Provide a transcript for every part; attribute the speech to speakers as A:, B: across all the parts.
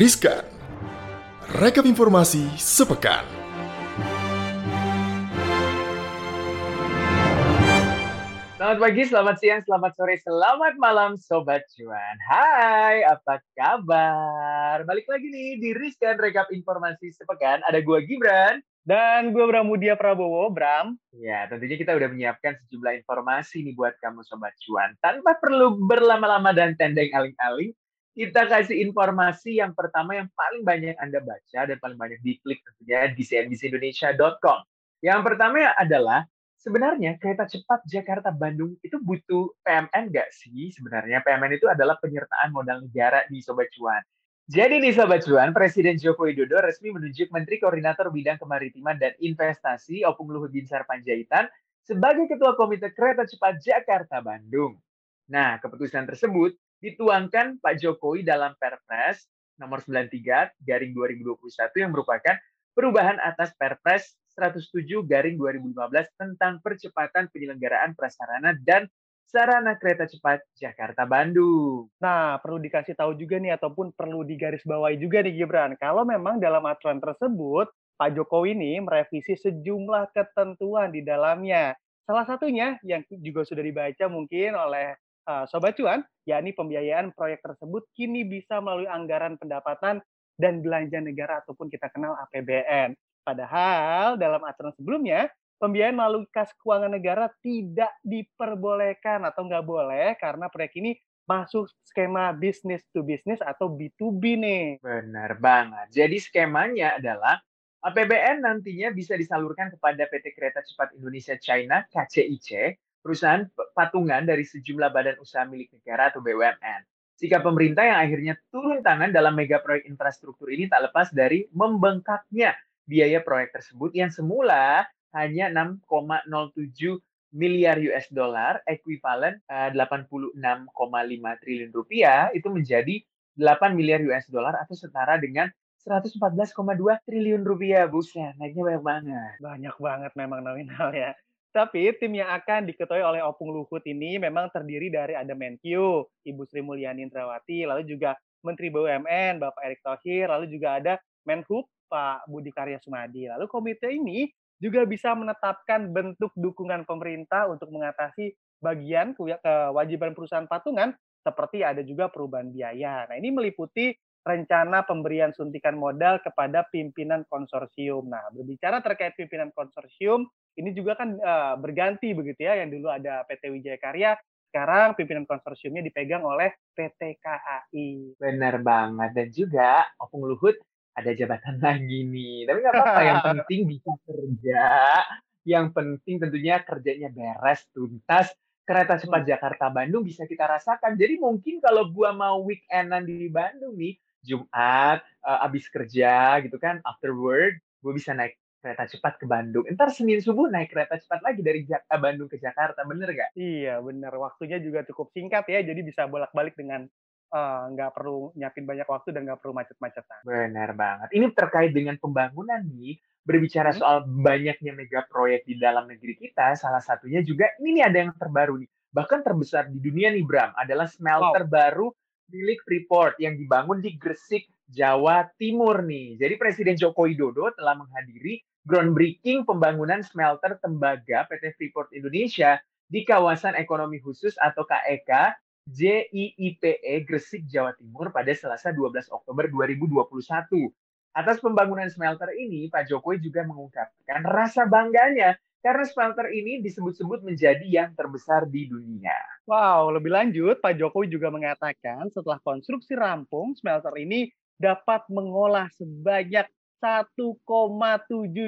A: Riskan. Rekap informasi sepekan.
B: Selamat pagi, selamat siang, selamat sore, selamat malam Sobat Cuan. Hai, apa kabar? Balik lagi nih di Riskan Rekap Informasi Sepekan. Ada gue Gibran.
C: Dan gue Bramudia Prabowo, Bram.
B: Ya, tentunya kita udah menyiapkan sejumlah informasi nih buat kamu Sobat Cuan. Tanpa perlu berlama-lama dan tendeng aling-aling, kita kasih informasi yang pertama yang paling banyak Anda baca dan paling banyak diklik tentunya di cnbcindonesia.com. Yang pertama adalah sebenarnya kereta cepat Jakarta-Bandung itu butuh PMN nggak sih? Sebenarnya PMN itu adalah penyertaan modal negara di Sobat Cuan. Jadi nih Sobat Cuan, Presiden Joko Widodo resmi menunjuk Menteri Koordinator Bidang Kemaritiman dan Investasi Opung Luhut Binsar Panjaitan sebagai Ketua Komite Kereta Cepat Jakarta-Bandung. Nah, keputusan tersebut dituangkan Pak Jokowi dalam Perpres nomor 93 garing 2021 yang merupakan perubahan atas Perpres 107 garing 2015 tentang percepatan penyelenggaraan prasarana dan sarana kereta cepat Jakarta Bandung.
C: Nah, perlu dikasih tahu juga nih ataupun perlu digarisbawahi juga nih Gibran, kalau memang dalam aturan tersebut Pak Jokowi ini merevisi sejumlah ketentuan di dalamnya. Salah satunya yang juga sudah dibaca mungkin oleh Sobat Cuan, yakni pembiayaan proyek tersebut kini bisa melalui anggaran pendapatan dan belanja negara ataupun kita kenal APBN. Padahal dalam aturan sebelumnya, pembiayaan melalui kas keuangan negara tidak diperbolehkan atau nggak boleh karena proyek ini masuk skema bisnis to bisnis atau B2B nih.
B: Benar banget. Jadi skemanya adalah APBN nantinya bisa disalurkan kepada PT Kereta Cepat Indonesia China KCIC, perusahaan patungan dari sejumlah badan usaha milik negara atau BUMN. Sikap pemerintah yang akhirnya turun tangan dalam mega proyek infrastruktur ini tak lepas dari membengkaknya biaya proyek tersebut yang semula hanya 6,07 miliar US dollar, ekuivalen uh, 86,5 triliun rupiah, itu menjadi 8 miliar US dollar atau setara dengan 114,2 triliun rupiah. Buset, naiknya banyak banget.
C: Banyak banget memang nominal ya. Tapi tim yang akan diketuai oleh Opung Luhut ini memang terdiri dari ada Menkyu, Ibu Sri Mulyani Indrawati, lalu juga Menteri BUMN, Bapak Erick Thohir, lalu juga ada Menhub, Pak Budi Karya Sumadi. Lalu komite ini juga bisa menetapkan bentuk dukungan pemerintah untuk mengatasi bagian kewajiban perusahaan patungan seperti ada juga perubahan biaya. Nah, ini meliputi rencana pemberian suntikan modal kepada pimpinan konsorsium. Nah, berbicara terkait pimpinan konsorsium, ini juga kan uh, berganti begitu ya, yang dulu ada PT Wijaya Karya, sekarang pimpinan konsorsiumnya dipegang oleh PT KAI.
B: Benar banget. Dan juga Opung Luhut ada jabatan lagi nih. Tapi nggak apa-apa, yang penting bisa kerja. Yang penting tentunya kerjanya beres, tuntas. Kereta cepat. Jakarta Bandung bisa kita rasakan. Jadi mungkin kalau gua mau weekendan di Bandung nih, Jumat uh, abis kerja gitu kan, after work, gue bisa naik kereta cepat ke Bandung. Ntar Senin subuh naik kereta cepat lagi dari Jak eh, Bandung ke Jakarta, bener gak?
C: Iya, bener. Waktunya juga cukup singkat ya, jadi bisa bolak-balik dengan nggak uh, perlu nyiapin banyak waktu dan nggak perlu macet-macetan.
B: Benar banget. Ini terkait dengan pembangunan nih, berbicara hmm. soal banyaknya mega proyek di dalam negeri kita, salah satunya juga ini nih ada yang terbaru nih, bahkan terbesar di dunia nih Bram, adalah smelter wow. baru milik Freeport yang dibangun di Gresik, Jawa Timur nih. Jadi Presiden Joko Widodo telah menghadiri groundbreaking pembangunan smelter tembaga PT Freeport Indonesia di kawasan ekonomi khusus atau KEK JIIPE Gresik, Jawa Timur pada Selasa 12 Oktober 2021. Atas pembangunan smelter ini, Pak Jokowi juga mengungkapkan rasa bangganya karena smelter ini disebut-sebut menjadi yang terbesar di dunia.
C: Wow, lebih lanjut, Pak Jokowi juga mengatakan setelah konstruksi rampung, smelter ini dapat mengolah sebanyak 1,7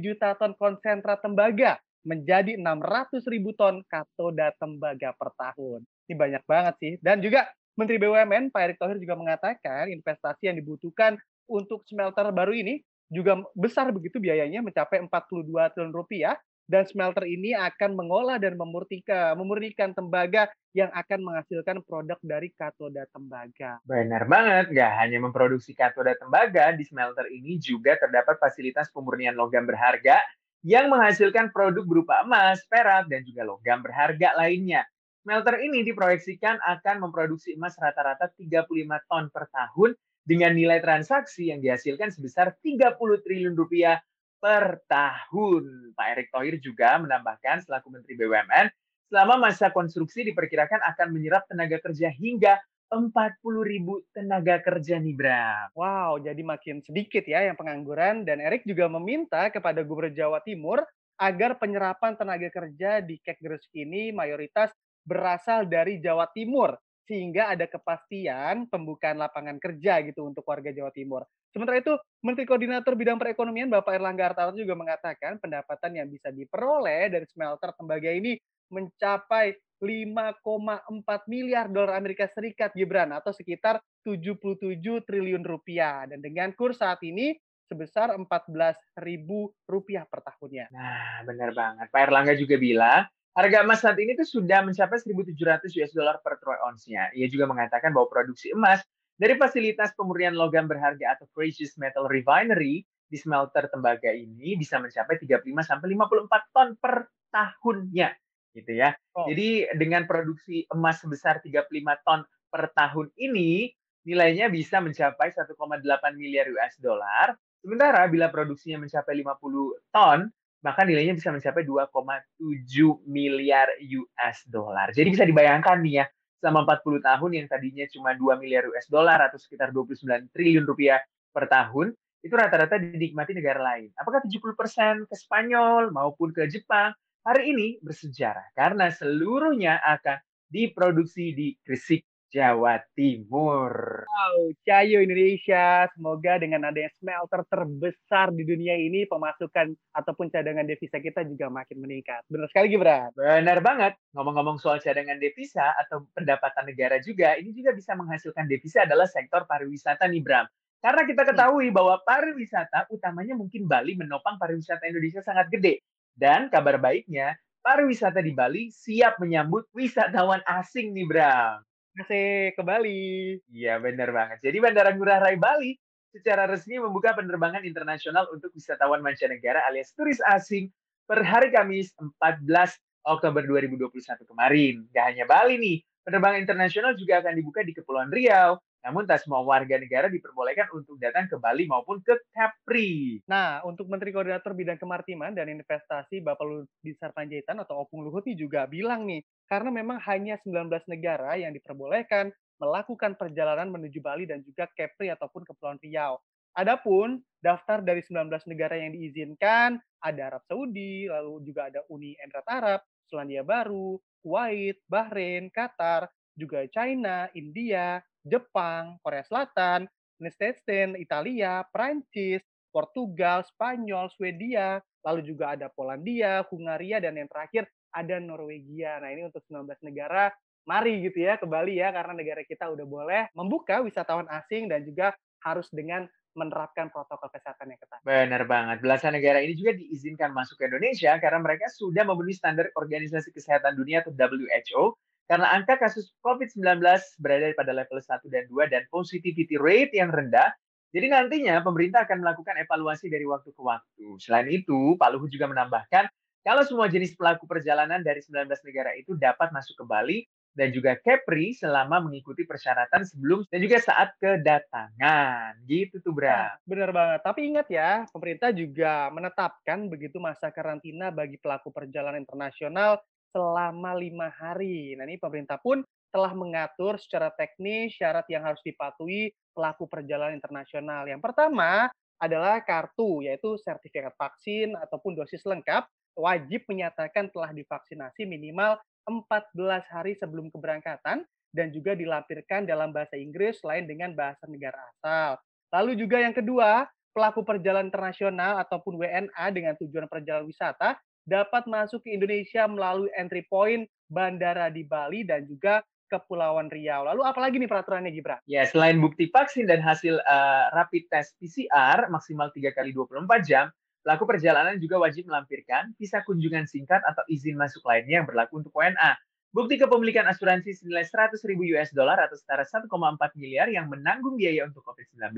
C: juta ton konsentrat tembaga menjadi 600 ribu ton katoda tembaga per tahun. Ini banyak banget sih. Dan juga Menteri BUMN Pak Erick Thohir juga mengatakan investasi yang dibutuhkan untuk smelter baru ini juga besar begitu biayanya mencapai 42 triliun rupiah dan smelter ini akan mengolah dan memurtika, memurnikan tembaga yang akan menghasilkan produk dari katoda tembaga.
B: Benar banget, nggak hanya memproduksi katoda tembaga, di smelter ini juga terdapat fasilitas pemurnian logam berharga yang menghasilkan produk berupa emas, perak, dan juga logam berharga lainnya. Smelter ini diproyeksikan akan memproduksi emas rata-rata 35 ton per tahun dengan nilai transaksi yang dihasilkan sebesar 30 triliun rupiah per tahun. Pak Erick Thohir juga menambahkan selaku Menteri BUMN, selama masa konstruksi diperkirakan akan menyerap tenaga kerja hingga 40 ribu tenaga kerja nih, Bram.
C: Wow, jadi makin sedikit ya yang pengangguran. Dan Erik juga meminta kepada Gubernur Jawa Timur agar penyerapan tenaga kerja di Kek Gresik ini mayoritas berasal dari Jawa Timur sehingga ada kepastian pembukaan lapangan kerja gitu untuk warga Jawa Timur. Sementara itu, Menteri Koordinator Bidang Perekonomian Bapak Erlangga Hartarto juga mengatakan pendapatan yang bisa diperoleh dari smelter tembaga ini mencapai 5,4 miliar dolar Amerika Serikat Gibran atau sekitar 77 triliun rupiah dan dengan kurs saat ini sebesar 14 ribu rupiah per tahunnya.
B: Nah, benar banget. Pak Erlangga juga bilang Harga emas saat ini tuh sudah mencapai 1.700 US dollar per troy ounce-nya. Ia juga mengatakan bahwa produksi emas dari fasilitas pemurnian logam berharga atau precious metal refinery di smelter tembaga ini bisa mencapai 35 sampai 54 ton per tahunnya gitu ya. Oh. Jadi dengan produksi emas sebesar 35 ton per tahun ini nilainya bisa mencapai 1,8 miliar US dollar. Sementara bila produksinya mencapai 50 ton maka nilainya bisa mencapai 2,7 miliar US dollar. Jadi bisa dibayangkan nih ya, selama 40 tahun yang tadinya cuma 2 miliar US dollar atau sekitar 29 triliun rupiah per tahun, itu rata-rata dinikmati negara lain. Apakah 70% ke Spanyol maupun ke Jepang? Hari ini bersejarah karena seluruhnya akan diproduksi di Gresik, Jawa Timur.
C: Wow, Cayo Indonesia. Semoga dengan adanya smelter terbesar di dunia ini, pemasukan ataupun cadangan devisa kita juga makin meningkat. Benar sekali, Gibran?
B: Benar banget. Ngomong-ngomong soal cadangan devisa atau pendapatan negara juga, ini juga bisa menghasilkan devisa adalah sektor pariwisata nih, Bram. Karena kita hmm. ketahui bahwa pariwisata, utamanya mungkin Bali, menopang pariwisata Indonesia sangat gede. Dan kabar baiknya, pariwisata di Bali siap menyambut wisatawan asing nih, Bram.
C: Asik, ke Bali.
B: Iya, benar banget. Jadi Bandara Ngurah Rai Bali secara resmi membuka penerbangan internasional untuk wisatawan mancanegara alias turis asing per hari Kamis 14 Oktober 2021 kemarin. Gak hanya Bali nih, penerbangan internasional juga akan dibuka di Kepulauan Riau, namun tak semua warga negara diperbolehkan untuk datang ke Bali maupun ke Capri.
C: Nah, untuk Menteri Koordinator Bidang Kemaritiman dan Investasi Bapak Luhut Binsar Panjaitan atau Opung Luhut ini juga bilang nih, karena memang hanya 19 negara yang diperbolehkan melakukan perjalanan menuju Bali dan juga Capri ataupun Kepulauan Riau. Adapun daftar dari 19 negara yang diizinkan ada Arab Saudi, lalu juga ada Uni Emirat Arab, Selandia Baru, Kuwait, Bahrain, Qatar, juga China, India, Jepang, Korea Selatan, Liechtenstein, Italia, Prancis, Portugal, Spanyol, Swedia, lalu juga ada Polandia, Hungaria, dan yang terakhir ada Norwegia. Nah ini untuk 19 negara, mari gitu ya ke Bali ya, karena negara kita udah boleh membuka wisatawan asing dan juga harus dengan menerapkan protokol kesehatan yang ketat.
B: Benar banget. Belasan negara ini juga diizinkan masuk ke Indonesia karena mereka sudah memenuhi standar Organisasi Kesehatan Dunia atau WHO karena angka kasus COVID-19 berada pada level 1 dan 2 dan positivity rate yang rendah, jadi nantinya pemerintah akan melakukan evaluasi dari waktu ke waktu. Selain itu, Pak Luhut juga menambahkan, kalau semua jenis pelaku perjalanan dari 19 negara itu dapat masuk ke Bali dan juga Kepri selama mengikuti persyaratan sebelum dan juga saat kedatangan. Gitu tuh, Bra.
C: Nah, benar banget. Tapi ingat ya, pemerintah juga menetapkan begitu masa karantina bagi pelaku perjalanan internasional selama lima hari. Nah ini pemerintah pun telah mengatur secara teknis syarat yang harus dipatuhi pelaku perjalanan internasional. Yang pertama adalah kartu, yaitu sertifikat vaksin ataupun dosis lengkap, wajib menyatakan telah divaksinasi minimal 14 hari sebelum keberangkatan dan juga dilampirkan dalam bahasa Inggris selain dengan bahasa negara asal. Lalu juga yang kedua, pelaku perjalanan internasional ataupun WNA dengan tujuan perjalanan wisata dapat masuk ke Indonesia melalui entry point bandara di Bali dan juga Kepulauan Riau. Lalu apalagi nih peraturannya Gibran?
B: Ya, selain bukti vaksin dan hasil uh, rapid test PCR maksimal 3 kali 24 jam, pelaku perjalanan juga wajib melampirkan visa kunjungan singkat atau izin masuk lainnya yang berlaku untuk WNA. Bukti kepemilikan asuransi senilai 100 ribu US dollar atau setara 1,4 miliar yang menanggung biaya untuk COVID-19,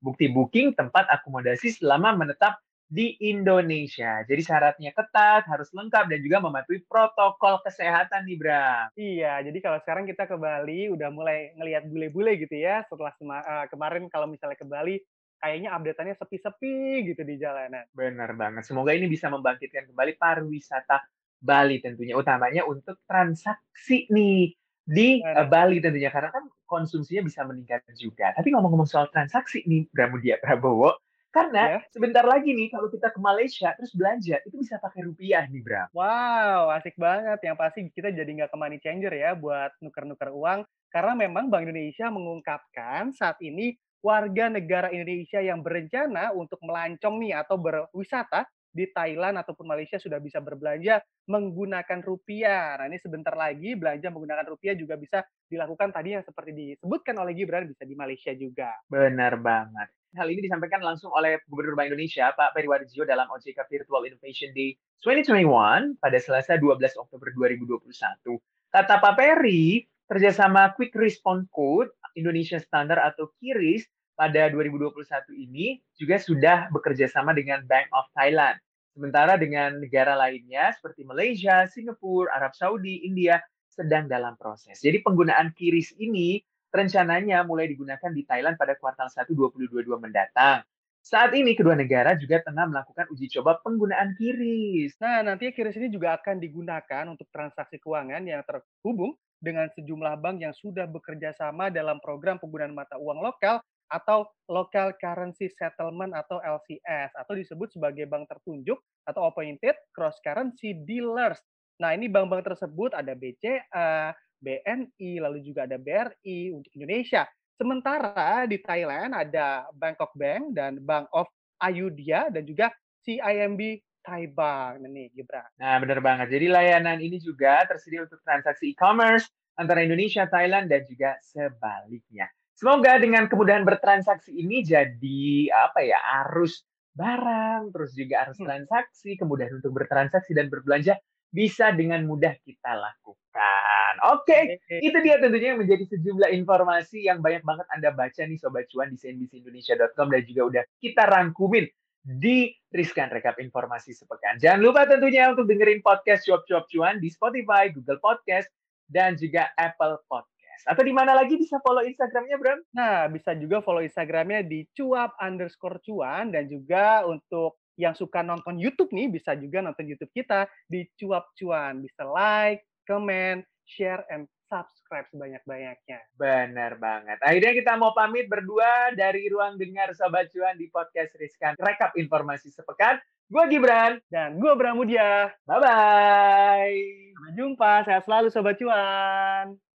B: bukti booking tempat akomodasi selama menetap di Indonesia. Jadi syaratnya ketat, harus lengkap dan juga mematuhi protokol kesehatan nih, Bram.
C: Iya, jadi kalau sekarang kita ke Bali udah mulai ngelihat bule-bule gitu ya. Setelah uh, kemarin kalau misalnya ke Bali kayaknya update-annya sepi-sepi gitu di jalanan.
B: Benar banget. Semoga ini bisa membangkitkan kembali pariwisata Bali tentunya, utamanya untuk transaksi nih di uh, Bali tentunya karena kan konsumsinya bisa meningkat juga. Tapi ngomong-ngomong soal transaksi nih, Bramudia Prabowo, karena ya. sebentar lagi nih kalau kita ke Malaysia terus belanja itu bisa pakai rupiah nih Bram.
C: Wow, asik banget. Yang pasti kita jadi nggak ke money changer ya buat nuker-nuker uang. Karena memang Bank Indonesia mengungkapkan saat ini warga negara Indonesia yang berencana untuk melancong nih atau berwisata di Thailand ataupun Malaysia sudah bisa berbelanja menggunakan rupiah. Nah, ini sebentar lagi belanja menggunakan rupiah juga bisa dilakukan tadi yang seperti disebutkan oleh Gibran bisa di Malaysia juga.
B: Benar banget. Hal ini disampaikan langsung oleh Gubernur Bank Indonesia, Pak Peri Warjio dalam OJK Virtual Innovation Day 2021 pada Selasa 12 Oktober 2021. Kata Pak Peri, kerjasama Quick Response Code Indonesia Standard atau KIRIS pada 2021 ini juga sudah bekerja sama dengan Bank of Thailand. Sementara dengan negara lainnya seperti Malaysia, Singapura, Arab Saudi, India sedang dalam proses. Jadi penggunaan kiris ini rencananya mulai digunakan di Thailand pada kuartal 1 2022 mendatang. Saat ini kedua negara juga tengah melakukan uji coba penggunaan kiris.
C: Nah, nanti kiris ini juga akan digunakan untuk transaksi keuangan yang terhubung dengan sejumlah bank yang sudah bekerja sama dalam program penggunaan mata uang lokal atau Local Currency Settlement atau LCS atau disebut sebagai bank tertunjuk atau appointed cross currency dealers. Nah, ini bank-bank tersebut ada BCA, BNI, lalu juga ada BRI untuk Indonesia. Sementara di Thailand ada Bangkok Bank dan Bank of Ayudhya dan juga CIMB Thai Bank. Nah, nih, Gibran.
B: Nah, benar banget. Jadi layanan ini juga tersedia untuk transaksi e-commerce antara Indonesia, Thailand, dan juga sebaliknya. Semoga dengan kemudahan bertransaksi ini jadi apa ya arus barang, terus juga arus hmm. transaksi, kemudahan untuk bertransaksi dan berbelanja bisa dengan mudah kita lakukan. Oke, okay. itu dia tentunya yang menjadi sejumlah informasi yang banyak banget Anda baca nih Sobat Cuan di cnbcindonesia.com dan juga udah kita rangkumin di Riskan Rekap Informasi Sepekan. Jangan lupa tentunya untuk dengerin podcast Cuap-Cuap Cuan di Spotify, Google Podcast, dan juga Apple Podcast. Atau di mana lagi bisa follow Instagramnya, Bram?
C: Nah, bisa juga follow Instagramnya di cuap underscore cuan dan juga untuk yang suka nonton YouTube nih bisa juga nonton YouTube kita di cuap cuan. Bisa like, comment, share, and subscribe sebanyak-banyaknya.
B: Benar banget. Akhirnya kita mau pamit berdua dari ruang dengar Sobat Cuan di podcast Riskan. Rekap informasi sepekan. Gue Gibran.
C: Dan gue Bramudia.
B: Bye-bye.
C: Sampai jumpa. Sehat selalu Sobat Cuan.